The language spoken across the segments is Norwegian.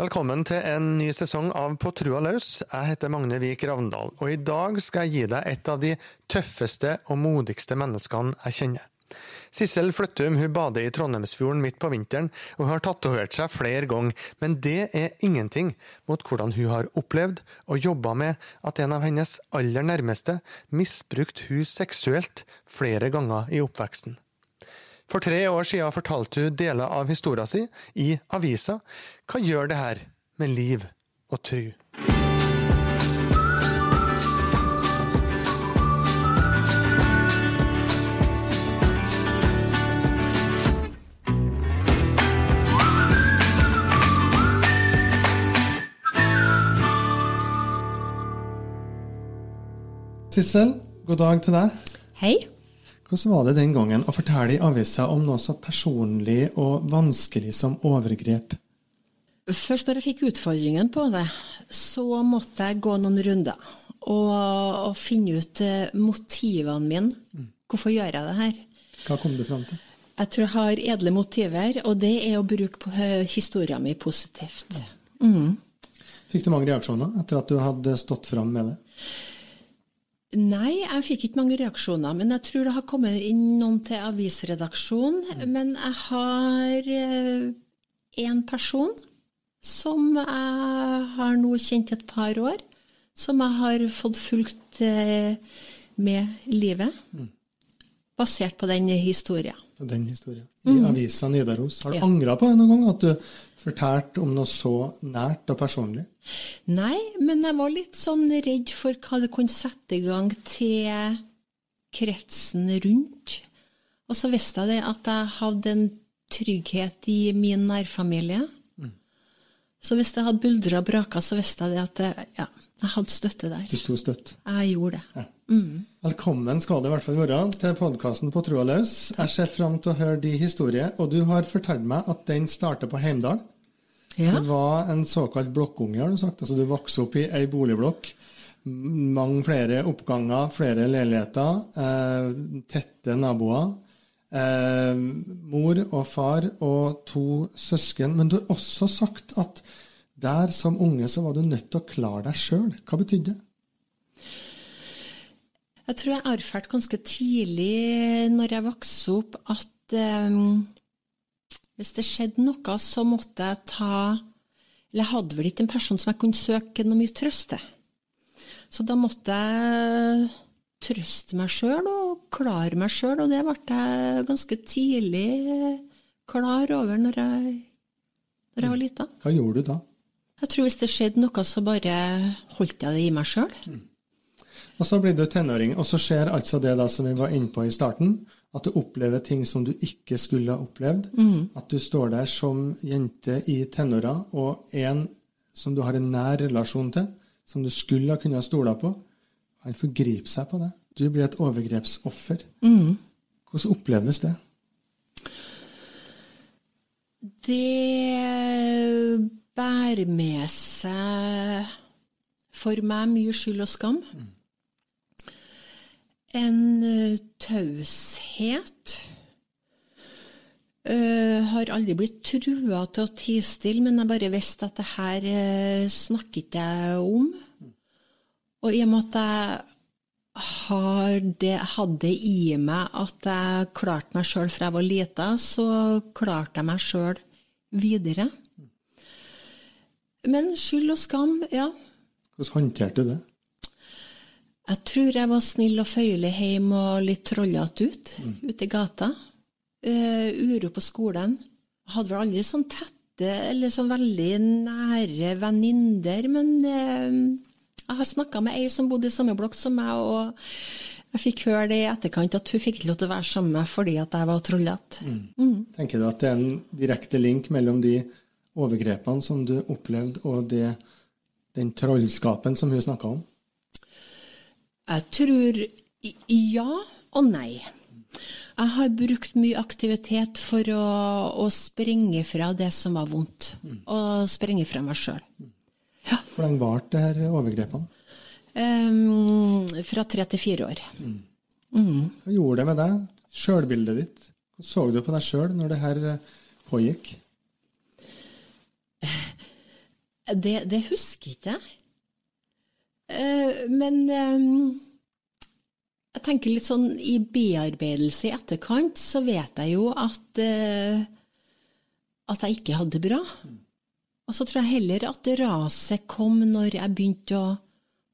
Velkommen til en ny sesong av På trua løs. Jeg heter Magne Vik Ravndal, og i dag skal jeg gi deg et av de tøffeste og modigste menneskene jeg kjenner. Sissel Fløttum bader i Trondheimsfjorden midt på vinteren, og hun har tatovert seg flere ganger, men det er ingenting mot hvordan hun har opplevd og jobba med at en av hennes aller nærmeste misbrukte hun seksuelt flere ganger i oppveksten. For tre år siden fortalte hun deler av historien sin i avisa. Hva gjør det her med liv og tru? Sissel, god dag til deg. Hei. Hvordan var det den gangen å fortelle i avisa om noe så personlig og vanskelig som overgrep? Først når jeg fikk utfordringen på det, så måtte jeg gå noen runder og, og finne ut eh, motivene mine. Hvorfor gjør jeg det her? Hva kom du fram til? Jeg tror jeg har edle motiver, og det er å bruke eh, historien min positivt. Mm. Fikk du mange reaksjoner etter at du hadde stått fram med det? Nei, jeg fikk ikke mange reaksjoner. Men jeg tror det har kommet inn noen til avisredaksjonen. Men jeg har én person som jeg har nå kjent et par år, som jeg har fått fulgt med livet. Basert på den historien. Den historien. I mm. avisa Nidaros. Har du ja. angra på det noen gang? At du fortalte om noe så nært og personlig? Nei, men jeg var litt sånn redd for hva det kunne sette i gang til kretsen rundt. Og så visste jeg det at jeg hadde en trygghet i min nærfamilie. Så hvis det hadde buldra og braka, så visste jeg at jeg, ja, jeg hadde støtte der. Du sto støtt? Jeg gjorde det. Ja. Mm. Velkommen skal du i hvert fall være til podkasten På troa løs. Jeg ser fram til å høre de historier, og du har fortalt meg at den starter på Heimdal. Ja. Det var en såkalt blokkunge, har du sagt. Altså du vokste opp i ei boligblokk. Mange flere oppganger, flere leiligheter, eh, tette naboer. Eh, mor og far og to søsken. Men du har også sagt at der som unge så var du nødt til å klare deg sjøl. Hva betydde det? Jeg tror jeg erfarte ganske tidlig når jeg vokste opp, at eh, hvis det skjedde noe, så måtte jeg ta Eller jeg hadde vel ikke en person som jeg kunne søke noe mye trøst til. Så da måtte jeg trøste meg sjøl og klare meg sjøl, og det ble jeg ganske tidlig klar over når jeg, når jeg var lita. Hva gjorde du da? Jeg tror hvis det skjedde noe, så bare holdt jeg det i meg sjøl. Mm. Og så blir du tenåring, og så skjer altså det da som vi var inne på i starten, at du opplever ting som du ikke skulle ha opplevd. Mm. At du står der som jente i tenåra, og en som du har en nær relasjon til, som du skulle ha kunnet stole på, han forgriper seg på det. Du blir et overgrepsoffer. Mm. Hvordan opplevdes det? Det bærer med seg for meg mye skyld og skam. Mm en uh, taushet. Uh, har aldri blitt trua til å tie stille, men jeg bare visste at det her uh, snakket jeg om. Og i og med at jeg det, hadde i meg at jeg klarte meg sjøl fra jeg var lita, så klarte jeg meg sjøl videre. Men skyld og skam, ja. Hvordan håndterte du det? Jeg tror jeg var snill og føyelig hjemme og litt trollete ut, mm. ute i gata. Uh, uro på skolen. Hadde vel aldri sånn tette eller sånn veldig nære venninner, men uh, jeg har snakka med ei som bodde i samme blokk som meg, og jeg fikk høre det i etterkant at hun fikk ikke lov til å være sammen med meg fordi at jeg var trollete. Mm. Mm. Tenker du at det er en direkte link mellom de overgrepene som du opplevde, og det, den trollskapen som hun snakka om? Jeg tror ja og nei. Jeg har brukt mye aktivitet for å, å springe fra det som var vondt. Mm. Og springe fra meg sjøl. Ja. Hvor lenge varte det her overgrepene? Um, fra tre til fire år. Mm. Mm. Hva gjorde det med deg? Sjølbildet ditt? Hva så du på deg sjøl når det her pågikk? Det, det husker ikke jeg. Eh, men eh, jeg tenker litt sånn i bearbeidelse i etterkant, så vet jeg jo at, eh, at jeg ikke hadde det bra. Og så tror jeg heller at raset kom når jeg begynte å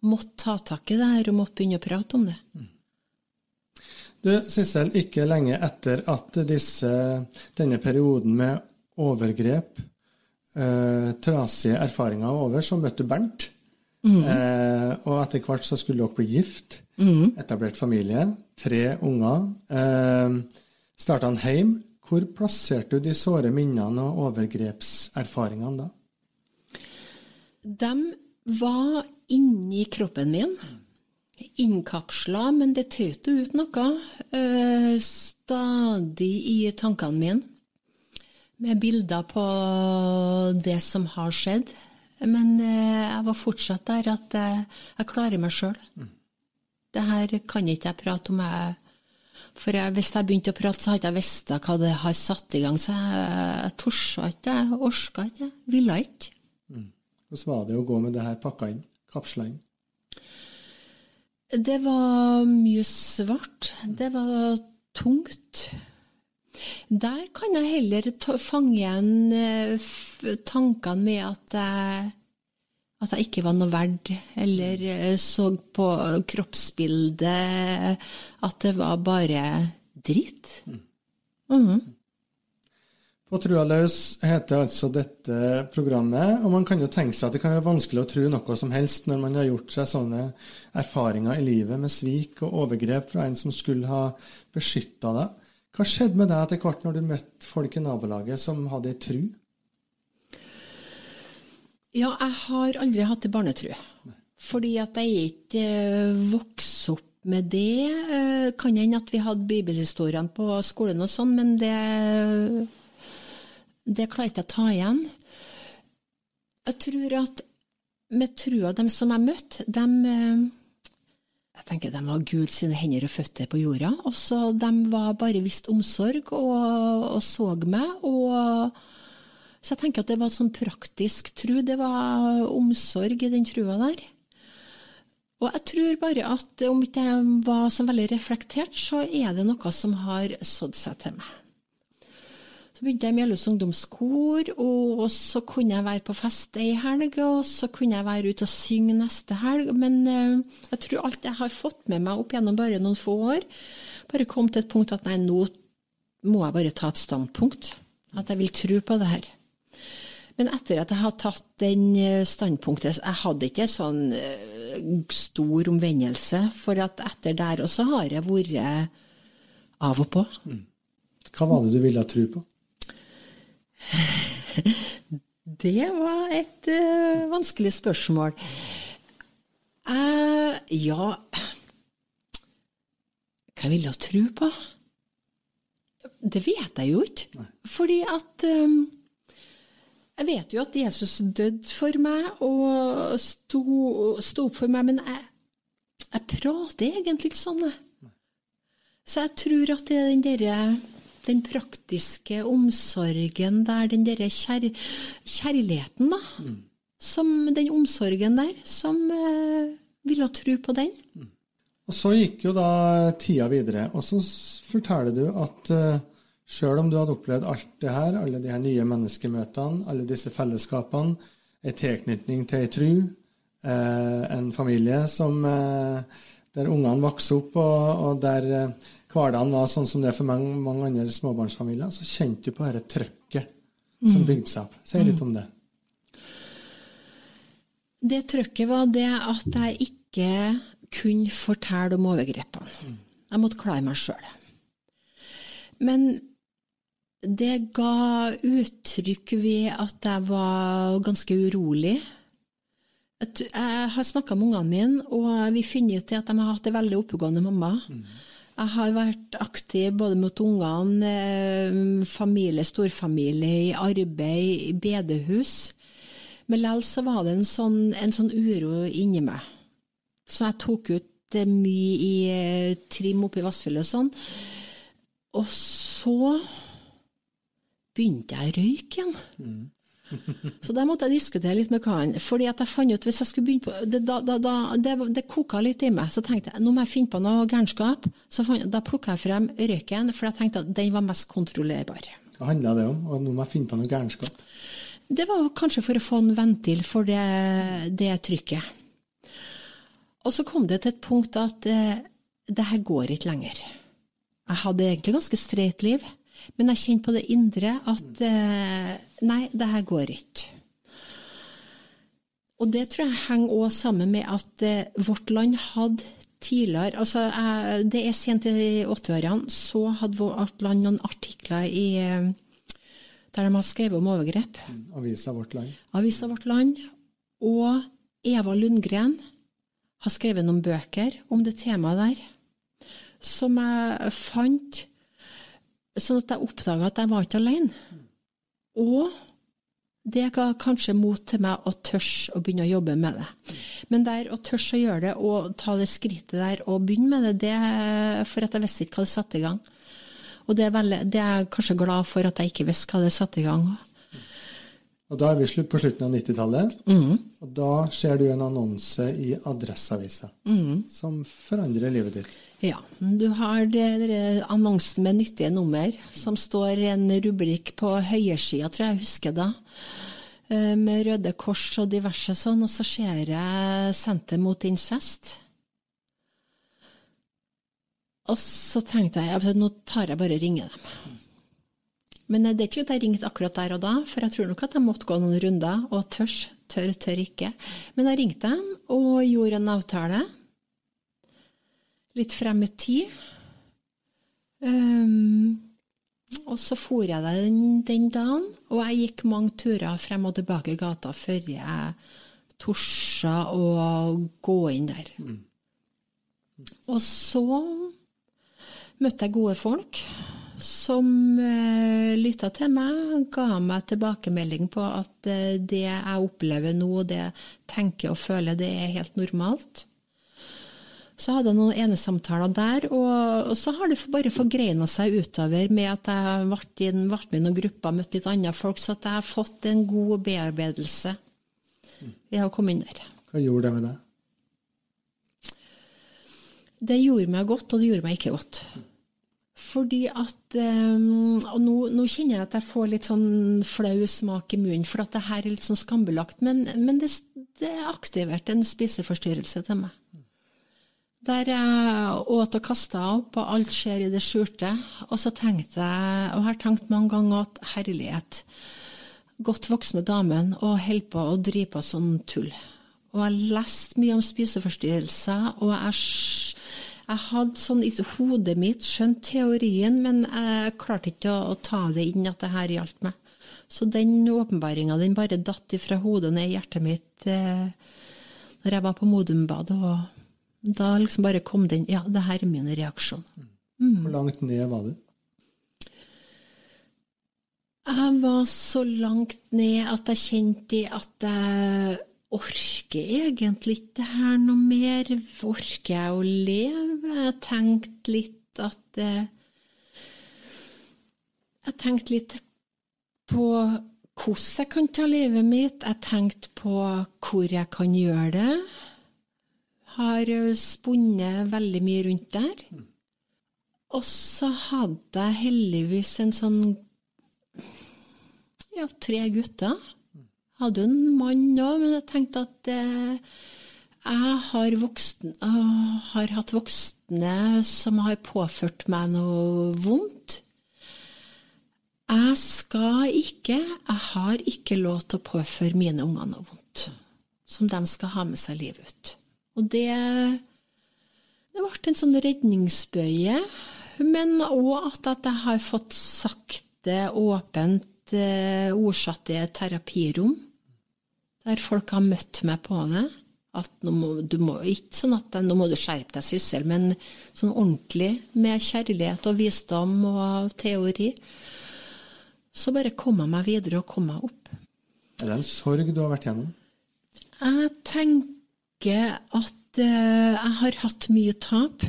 måtte ta tak i det her og måtte begynne å prate om det. Du, Sissel, ikke lenge etter at disse, denne perioden med overgrep, eh, trasige erfaringer var over, så møtte du Bernt. Eh, og etter hvert så skulle dere bli gift, etablert familie, tre unger. Eh, Starta en heim. Hvor plasserte du de såre minnene og overgrepserfaringene da? De var inni kroppen min, innkapsla, men det tøyte ut noe. eh, stadig i tankene mine. Med bilder på det som har skjedd. Men eh, jeg var fortsatt der at jeg, jeg klarer meg sjøl. Det her kan ikke jeg prate om. Jeg, for jeg, hvis jeg begynte å prate, så hadde jeg visst hva det har satt i gang. Så jeg, jeg torde ikke, jeg orka ikke, jeg ville ikke. Hvordan var det å gå med det her pakka inn, kapsla inn? Det var mye svart. Det var tungt. Der kan jeg heller fange igjen eh, tankene med at jeg, at jeg ikke var noe verd, eller eh, så på kroppsbildet at det var bare dritt. Mhm. På Trua løs heter altså dette programmet, og man kan jo tenke seg at det kan være vanskelig å tro noe som helst når man har gjort seg sånne erfaringer i livet med svik og overgrep fra en som skulle ha beskytta deg. Hva skjedde med deg etter hvert når du møtte folk i nabolaget som hadde ei tru? Ja, jeg har aldri hatt ei barnetru. Fordi at jeg ikke vokste vokst opp med det. Eh, Kan hende at vi hadde bibelhistoriene på skolen og sånn, men det Det klarer ikke jeg å ta igjen. Jeg tror at med trua, dem som jeg møtte, dem eh, jeg tenker De var Gud sine hender og føtter på jorda. og så De var bare vist omsorg og, og så meg. og så jeg tenker at det var sånn praktisk tru. Det var omsorg i den trua der. Og jeg tror bare at om ikke jeg var så veldig reflektert, så er det noe som har sådd seg til meg. Så begynte jeg i Melhus ungdomskor, og så kunne jeg være på fest ei helg, og så kunne jeg være ute og synge neste helg. Men eh, jeg tror alt jeg har fått med meg opp gjennom bare noen få år, bare kom til et punkt at nei, nå må jeg bare ta et standpunkt. At jeg vil tro på det her. Men etter at jeg har tatt den eh, standpunktet Jeg hadde ikke sånn eh, stor omvendelse, for at etter der også har jeg vært av og på. Hva var det du ville tro på? Det var et uh, vanskelig spørsmål. Uh, ja Hva vil jeg tro på? Det vet jeg jo ikke. Fordi at um, Jeg vet jo at Jesus døde for meg og sto, sto opp for meg, men jeg, jeg prater egentlig ikke sånn. Så jeg tror at det er den derre den praktiske omsorgen der, den derre kjær, kjærligheten, da. Som den omsorgen der, som eh, ville tro på den. Og Så gikk jo da tida videre, og så forteller du at uh, sjøl om du hadde opplevd alt det her, alle de her nye menneskemøtene, alle disse fellesskapene, en tilknytning til ei tru, eh, en familie som, eh, der ungene vokser opp, og, og der eh, hverdagen var sånn som det er for mange, mange andre småbarnsfamilier, så kjente du på dette trøkket som bygde seg opp. Si litt om det. Det trøkket var det at jeg ikke kunne fortelle om overgrepene. Jeg måtte klare meg sjøl. Men det ga uttrykk ved at jeg var ganske urolig. Jeg har snakka med ungene mine, og vi finner ut at de har hatt en veldig oppegående mamma. Jeg har vært aktiv både mot ungene, eh, familie, storfamilie, i arbeid, i bedehus. Men likevel så var det en sånn, en sånn uro inni meg. Så jeg tok ut mye i eh, trim oppe i Vassfjellet og sånn. Og så begynte jeg å røyke igjen. Så der måtte jeg diskutere litt med karen. fordi at jeg fant ut hvis jeg skulle begynne på, Det, da, da, da, det, det koka litt i meg. Så tenkte jeg nå må jeg finne på noe gærenskap. Da plukka jeg frem røyken, for jeg tenkte at den var mest kontrollerbar. Hva handla det om? Og nå må jeg finne på noe gærenskap? Det var kanskje for å få en ventil for det, det trykket. Og så kom det til et punkt at eh, det her går ikke lenger. Jeg hadde egentlig ganske streit liv, men jeg kjente på det indre at eh, nei, det her går ikke. Og det tror jeg henger òg sammen med at eh, vårt land hadde tidligere altså jeg, Det er sent i 80-årene, så hadde vårt land noen artikler i eh, der de har skrevet om overgrep. Avisa Vårt Land. Avisa Vårt Land. Og Eva Lundgren har skrevet noen bøker om det temaet der, som jeg fant sånn at jeg oppdaga at jeg var ikke alene. Og det ga kanskje mot til meg å tørre å begynne å jobbe med det. Men der å tørre å gjøre det og ta det skrittet der og begynne med det, det for at jeg visste ikke hva det satte i gang. Og det er, veldig, det er jeg kanskje glad for at jeg ikke visste hva det satte i gang. Og Da er vi slutt på slutten av 90-tallet. Mm. Og da ser du en annonse i Adresseavisa Mm. som forandrer livet ditt. Ja, du har annonsen med nyttige nummer, som står en rubrikk på høyresida, tror jeg jeg husker da, eh, med Røde Kors og diverse sånn, og så ser jeg Senter mot incest. Og så tenkte jeg at nå tar jeg bare og ringer dem. Men det er ikke at jeg ringte akkurat der og da, for jeg tror nok at jeg måtte gå noen runder, og tørs, tør, tør ikke. Men jeg ringte dem og gjorde en avtale litt frem i tid. Um, og så for jeg den, den dagen, og jeg gikk mange turer frem og tilbake i gata før jeg torde å gå inn der. Og så møtte jeg gode folk som eh, lytta til meg, ga meg tilbakemelding på at eh, det jeg opplever nå, det jeg tenker og føler, det er helt normalt. Så hadde jeg noen enesamtaler der, og, og så har det bare forgreina seg utover med at jeg ble, inn, ble med i noen grupper, møtt litt andre folk, så at jeg har fått en god bearbeidelse ved å komme inn der. Hva gjorde det med deg? Det gjorde meg godt, og det gjorde meg ikke godt. Fordi at um, Og nå, nå, kjenner jeg at jeg får litt sånn flau smak i munnen, for at det her er litt sånn skambelagt. Men, men det, det aktiverte en spiseforstyrrelse til meg. Der jeg åt og kasta opp, og alt skjer i det skjulte. Og så tenkte jeg, og har tenkt mange ganger, at herlighet, godt voksne damen og holder på å drive på sånn tull. Og jeg har lest mye om spiseforstyrrelser, og jeg, jeg hadde sånn i hodet mitt skjønt teorien, men jeg klarte ikke å, å ta det inn at det her gjaldt meg. Så den åpenbaringa den bare datt ifra hodet og ned i hjertet mitt eh, når jeg var på Modumbadet. og da liksom bare kom den Ja, det her er min reaksjon. Mm. Hvor langt ned var du? Jeg var så langt ned at jeg kjente at jeg orker egentlig ikke det her noe mer. Orker jeg å leve? Jeg tenkte litt at Jeg tenkte litt på hvordan jeg kan ta livet mitt. Jeg tenkte på hvor jeg kan gjøre det har spunnet veldig mye rundt der. Og så hadde jeg heldigvis en sånn ja, tre gutter. Hadde jo en mann òg, men jeg tenkte at eh, jeg har, voksen, uh, har hatt voksne som har påført meg noe vondt. Jeg skal ikke, jeg har ikke lov til å påføre mine unger noe vondt som de skal ha med seg livet ut. Og det, det ble en sånn redningsbøye, men òg at, at jeg har fått sagt det åpent eh, ordsatt i et terapirom, der folk har møtt meg på det. At nå må, du må ikke sånn at nå må du skjerpe deg, Sissel, men sånn ordentlig, med kjærlighet og visdom og teori. Så bare kom jeg meg videre og kom meg opp. Er det en sorg du har vært gjennom? Jeg tenker at uh, jeg har hatt mye tap.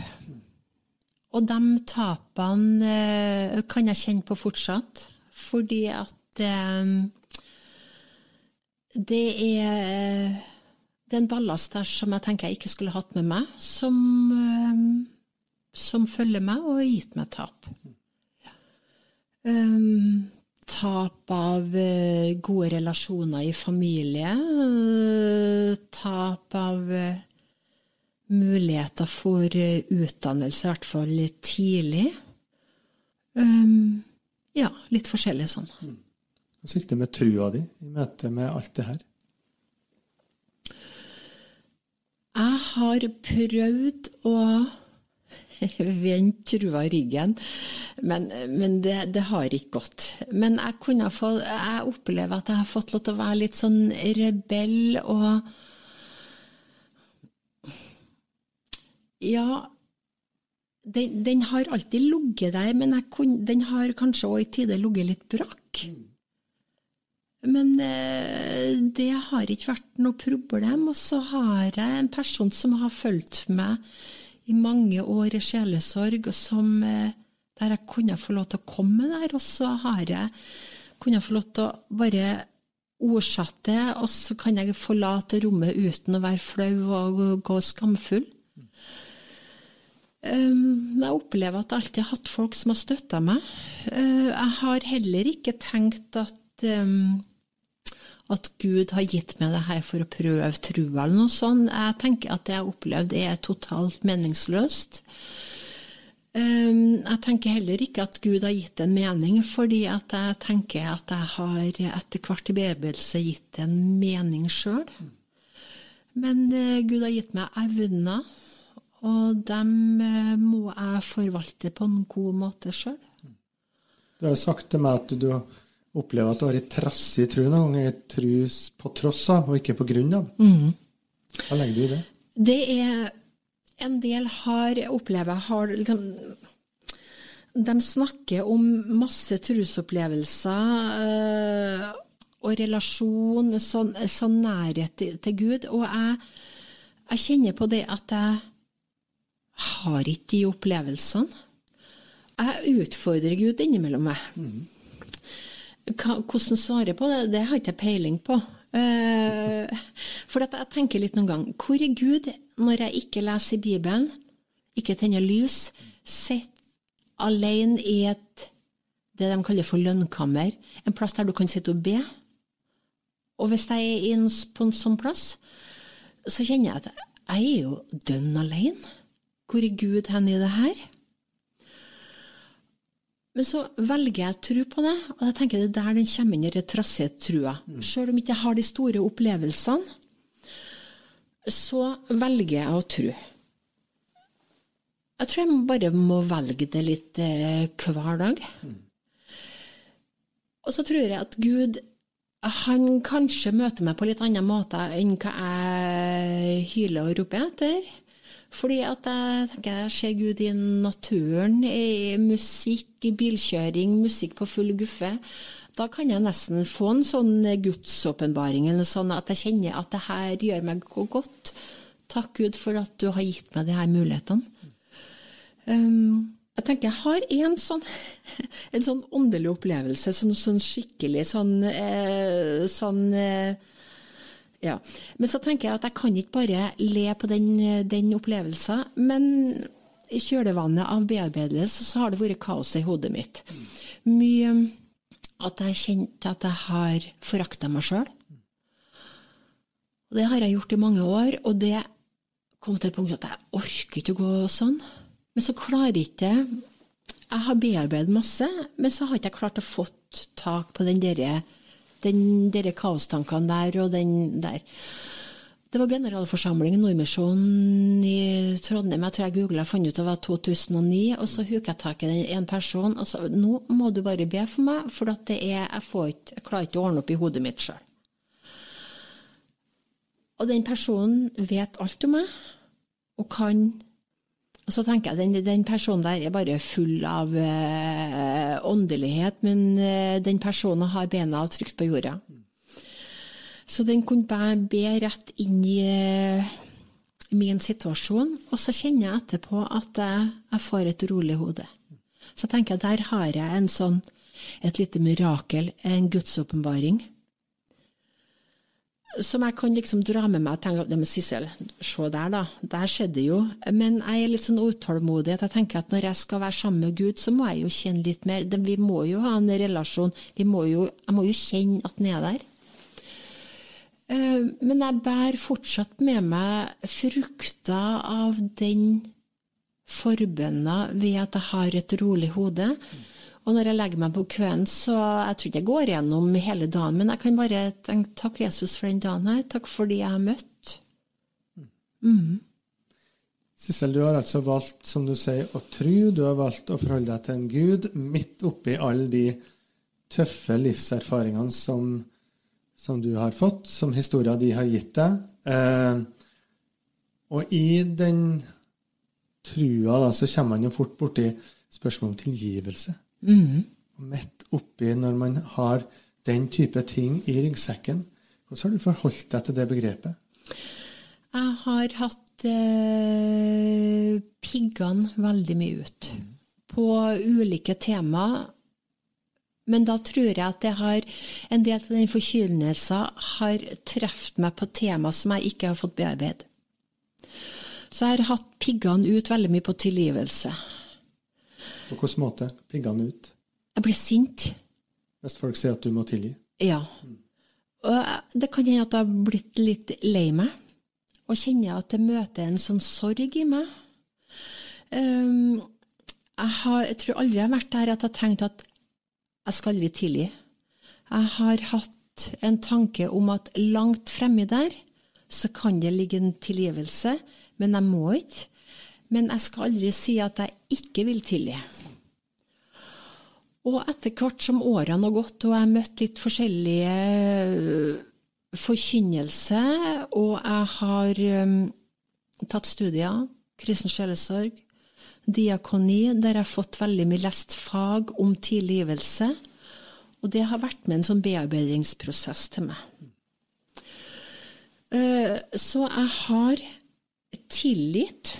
Og de tapene uh, kan jeg kjenne på fortsatt. Fordi at uh, det er, det er en ballast der som jeg tenker jeg ikke skulle hatt med meg, som, eh, som følger meg og har gitt meg tap. Um, tap av gode relasjoner i familie. Tap av muligheter for utdannelse, i hvert fall litt tidlig. Um, ja, litt forskjellig sånn. Gikk det med trua di i møte med alt det her? Jeg har prøvd å vende trua ryggen, men, men det, det, har ikke gått. Men jeg, kunne få, jeg opplever at jeg har fått lov til å være litt sånn rebell og Ja, den, den, har alltid ligget der, men kunne, den har kanskje òg i tider ligget litt brakk. Men eh, det har ikke vært noe problem. Og så har jeg en person som har fulgt meg i mange år i sjelesorg, som, eh, der jeg kunne få lov til å komme der. Og så har jeg kunnet få lov til å bare ordsette og så kan jeg forlate rommet uten å være flau og gå skamfull. Ehm, jeg opplever at jeg alltid har hatt folk som har støtta meg. Eh, jeg har heller ikke tenkt at, ehm, at Gud har gitt meg det her for å prøve trua eller noe sånt. Jeg tenker at det jeg har opplevd, er totalt meningsløst. Ehm, jeg tenker heller ikke at Gud har gitt en mening, fordi at jeg tenker at jeg har etter hvert i bevegelse gitt en mening sjøl. Men eh, Gud har gitt meg evner og dem eh, må jeg forvalte på en god måte sjøl. Du har jo sagt til meg at du opplever at du har en trassig tro noen ganger. Tro på tross av, og ikke på grunn av. Mm. Hva legger du i det? Det er En del har, opplever har liksom De snakker om masse trusopplevelser øh, og relasjon, sånn, sånn nærhet til, til Gud. Og jeg, jeg kjenner på det at jeg har ikke de opplevelsene. Jeg utfordrer Gud innimellom meg. Mm. Hvordan svare på det, det har jeg ikke peiling på. Uh, for jeg tenker litt noen gang Hvor er Gud når jeg ikke leser Bibelen, ikke tenner lys, sitter alene i et det de kaller for lønnkammer, en plass der du kan sitte og be? Og hvis jeg er på en sånn plass, så kjenner jeg at jeg er jo dønn alene. Hvor er Gud hen i det her? Men så velger jeg å tro på det, og jeg tenker det er der den kommer inn den trassige trua. Mm. Sjøl om jeg ikke har de store opplevelsene, så velger jeg å tro. Jeg tror jeg bare må velge det litt eh, hver dag. Mm. Og så tror jeg at Gud han kanskje møter meg på litt annen måte enn hva jeg hyler og roper etter. Fordi at jeg tenker jeg ser Gud i naturen, i musikk, i bilkjøring, musikk på full guffe. Da kan jeg nesten få en sånn gudsåpenbaring, eller sånn at jeg kjenner at det her gjør meg godt. Takk, Gud, for at du har gitt meg de her mulighetene. Um, jeg tenker jeg har en sånn, en sånn åndelig opplevelse, sånn, sånn skikkelig sånn, eh, sånn eh, ja. Men så tenker jeg at jeg kan ikke bare le på den, den opplevelsen. Men i kjølvannet av bearbeidelse så har det vært kaos i hodet mitt. Mye at jeg kjente at jeg har forakta meg sjøl. Det har jeg gjort i mange år, og det kom til et punkt at jeg orker ikke å gå sånn. Men så klarer jeg ikke Jeg har bearbeidet masse, men så har jeg ikke klart å få tak på den derre den, dere kaostankene der og den der. Det var generalforsamling i Nordmisjonen i Trondheim. Jeg tror jeg googla og fant ut det var 2009. Og så huket jeg tak i en person og sa nå må du bare be for meg, for er, jeg, ikke, jeg klarer ikke å ordne opp i hodet mitt sjøl. Og den personen vet alt om meg, og kan og så tenker jeg den, den personen der er bare full av uh, åndelighet, men uh, den personen har bena trygt på jorda. Så den kunne bare be rett inn i uh, min situasjon, og så kjenner jeg etterpå at jeg, jeg får et rolig hode. Så tenker jeg der har jeg sånn, et lite mirakel, en gudsåpenbaring. Som jeg kan liksom dra med meg og tenke at Sissel, se der, da. Der skjedde jo. Men jeg er litt sånn utålmodig. Jeg tenker at når jeg skal være sammen med Gud, så må jeg jo kjenne litt mer. Vi må jo ha en relasjon. Må jo, jeg må jo kjenne at den er der. Eh, men jeg bærer fortsatt med meg frukter av den forbønna ved at jeg har et rolig hode. Og når jeg legger meg på kvelden, så jeg tror ikke jeg går gjennom hele dagen, men jeg kan bare tenke takk, Jesus, for den dagen her. Takk for de jeg har møtt. Mm. Sissel, du har altså valgt, som du sier, å tro. Du har valgt å forholde deg til en Gud midt oppi alle de tøffe livserfaringene som, som du har fått, som historia di har gitt deg. Eh, og i den trua da, så kommer man jo fort borti spørsmålet om tilgivelse. Mm. Midt oppi når man har den type ting i ryggsekken. Hvordan har du forholdt deg til det begrepet? Jeg har hatt eh, piggene veldig mye ut mm. på ulike tema. Men da tror jeg at jeg har, en del av den forkynnelsen har truffet meg på tema som jeg ikke har fått bearbeidet. Så jeg har hatt piggene ut veldig mye på tilgivelse. På hvilken måte? Piggene ut? Jeg blir sint. Hvis folk sier at du må tilgi? Ja. Og det kan hende at jeg har blitt litt lei meg, og kjenner at det møter en sånn sorg i meg. Um, jeg, har, jeg, tror aldri jeg har vært der at jeg har tenkt at jeg skal aldri tilgi. Jeg har hatt en tanke om at langt fremme der så kan det ligge en tilgivelse, men jeg må ikke. Men jeg skal aldri si at jeg ikke vil tilgi. Og etter hvert som årene har gått, og jeg har møtt litt forskjellige øh, forkynnelse, og jeg har um, tatt studier, kristen sjelesorg, diakoni, der jeg har fått veldig mye lest fag om tilgivelse. Og det har vært med en sånn bearbeidingsprosess til meg. Uh, så jeg har tillit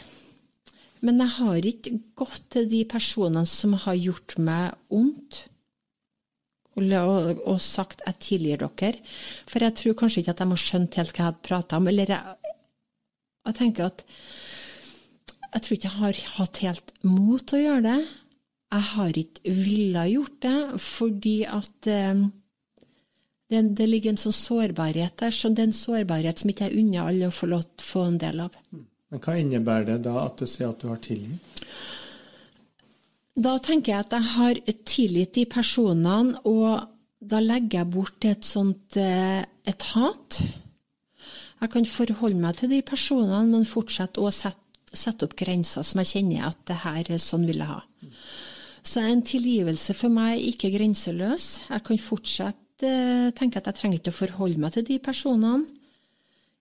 men jeg har ikke gått til de personene som har gjort meg ondt, og, og, sagt 'jeg tilgir dere', for jeg tror kanskje ikke at de har skjønt helt hva jeg hadde prata om. Eller jeg, jeg, tenker at jeg tror ikke jeg har hatt helt mot til å gjøre det. Jeg har ikke villet gjort det, fordi at eh, det, det, ligger en sånn sårbarhet der, så det er en sårbarhet som ikke jeg unner alle å få, lov, få en del av. Mm. Men hva innebærer det da at du sier at du har tilgitt? Da tenker jeg at jeg har tilgitt de personene, og da legger jeg bort et sånt eh, et hat. Jeg kan forholde meg til de personene, men fortsette å sette, sette opp grenser som jeg kjenner at det her er sånn vil jeg ha. Så en tilgivelse for meg er ikke grenseløs. Jeg kan fortsette eh, tenke at jeg trenger ikke å forholde meg til de personene.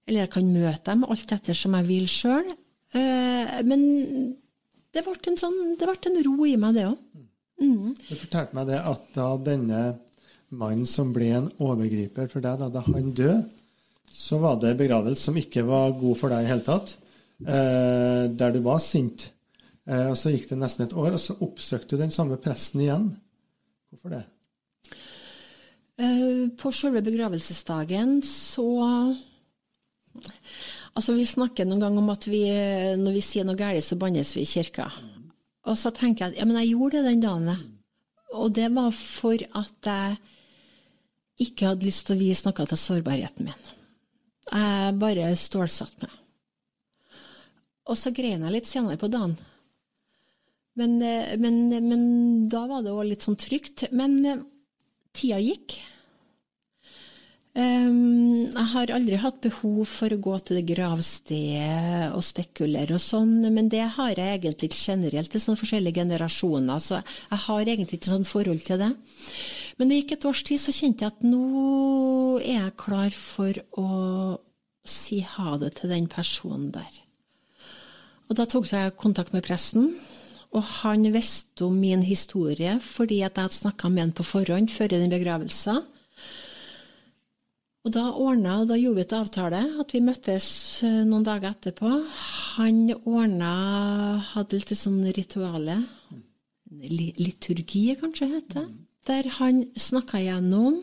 Eller jeg kan møte dem alt etter som jeg vil sjøl. Eh, men det ble, en sånn, det ble en ro i meg, det òg. Mm. Du fortalte meg det at da denne mannen som ble en overgriper for deg, da, da han døde, så var det begravelse som ikke var god for deg i hele tatt. Eh, der du var sint. Eh, og Så gikk det nesten et år, og så oppsøkte du den samme presten igjen. Hvorfor det? Eh, på selve begravelsesdagen så Altså, Vi snakker noen gang om at vi, når vi sier noe galt, så bannes vi i kirka. Og så tenker jeg at ja, men jeg gjorde det den dagen. Og det var for at jeg ikke hadde lyst til å vise noe til sårbarheten min. Jeg bare stålsatte meg. Og så grein jeg litt senere på dagen. Men, men, men da var det òg litt sånn trygt. Men tida gikk. Jeg har aldri hatt behov for å gå til det gravstedet og spekulere og sånn, men det har jeg egentlig generelt til sånne forskjellige generasjoner, så jeg har egentlig ikke sånn forhold til det. Men det gikk et års tid, så kjente jeg at nå er jeg klar for å si ha det til den personen der. Og da tok jeg kontakt med presten, og han visste om min historie fordi jeg hadde snakka med han på forhånd før den begravelsen. Og da ordna, da gjorde vi et avtale, at vi møttes eh, noen dager etterpå. Han ordna Hadde litt sånn rituale. Liturgi, kanskje heter det. Der han snakka gjennom,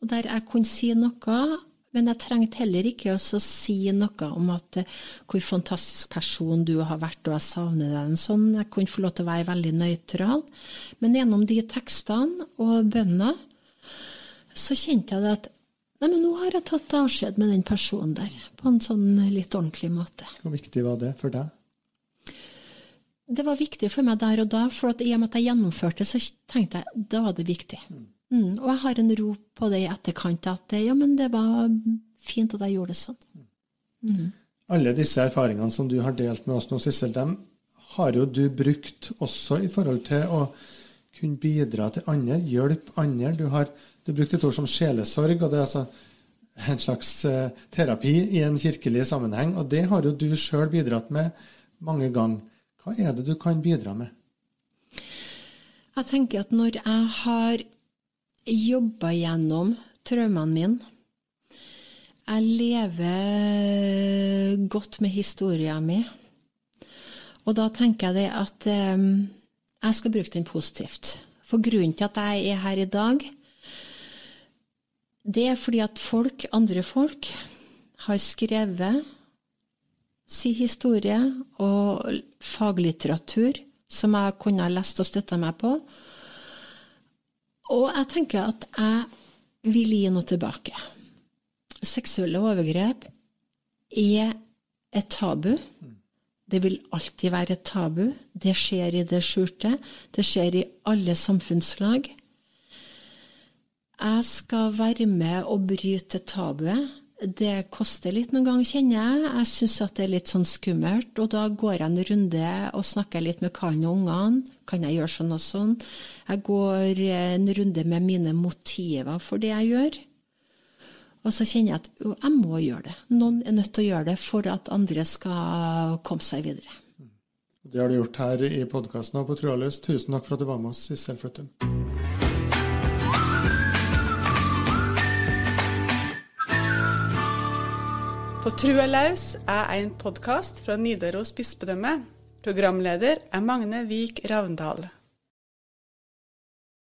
og der jeg kunne si noe, Men jeg trengte heller ikke å si noe om at eh, hvor fantastisk person du har vært, og jeg savner deg. Sånn. Jeg kunne få lov til å være veldig nøytral. Men gjennom de tekstene og bønna, så kjente jeg at Nei, men nå har jeg tatt avskjed med den personen der, på en sånn litt ordentlig måte. Hvor viktig var det for deg? Det var viktig for meg der og da, for at i og med at jeg gjennomførte, så tenkte jeg da var det viktig. Mm, og jeg har en ro på det i etterkant, at ja, men det var fint at jeg gjorde det sånn. Mm. Alle disse erfaringene som du har delt med oss nå, Sissel, dem har jo du brukt også i forhold til å kunne bidra til andre, hjelpe andre. Du har du brukte et ord som sjelesorg, og det er altså en slags uh, terapi i en kirkelig sammenheng. Og det har jo du sjøl bidratt med mange ganger. Hva er det du kan bidra med? Jeg tenker at når jeg har jobba gjennom traumene mine Jeg lever godt med historien min. Og da tenker jeg det at um, jeg skal bruke den positivt. For grunnen til at jeg er her i dag, det er fordi at folk, andre folk, har skrevet sin historie og faglitteratur som jeg kunne ha lest og støtta meg på. Og jeg tenker at jeg vil gi noe tilbake. Seksuelle overgrep er et tabu. Det vil alltid være et tabu. Det skjer i det skjulte. Det skjer i alle samfunnslag. Jeg skal være med og bryte tabuet. Det koster litt noen ganger, kjenner jeg. Jeg syns det er litt sånn skummelt. Og da går jeg en runde og snakker litt med Karen og ungene. Kan jeg gjøre sånn og sånn? Jeg går en runde med mine motiver for det jeg gjør. Og så kjenner jeg at jo, jeg må gjøre det. Noen er nødt til å gjøre det for at andre skal komme seg videre. Det har du gjort her i podkasten og på Trådløs. Tusen takk for at du var med oss, Sissel Fløttum. På trua laus er en podkast fra Nidaros bispedømme. Programleder er Magne Vik Ravndal.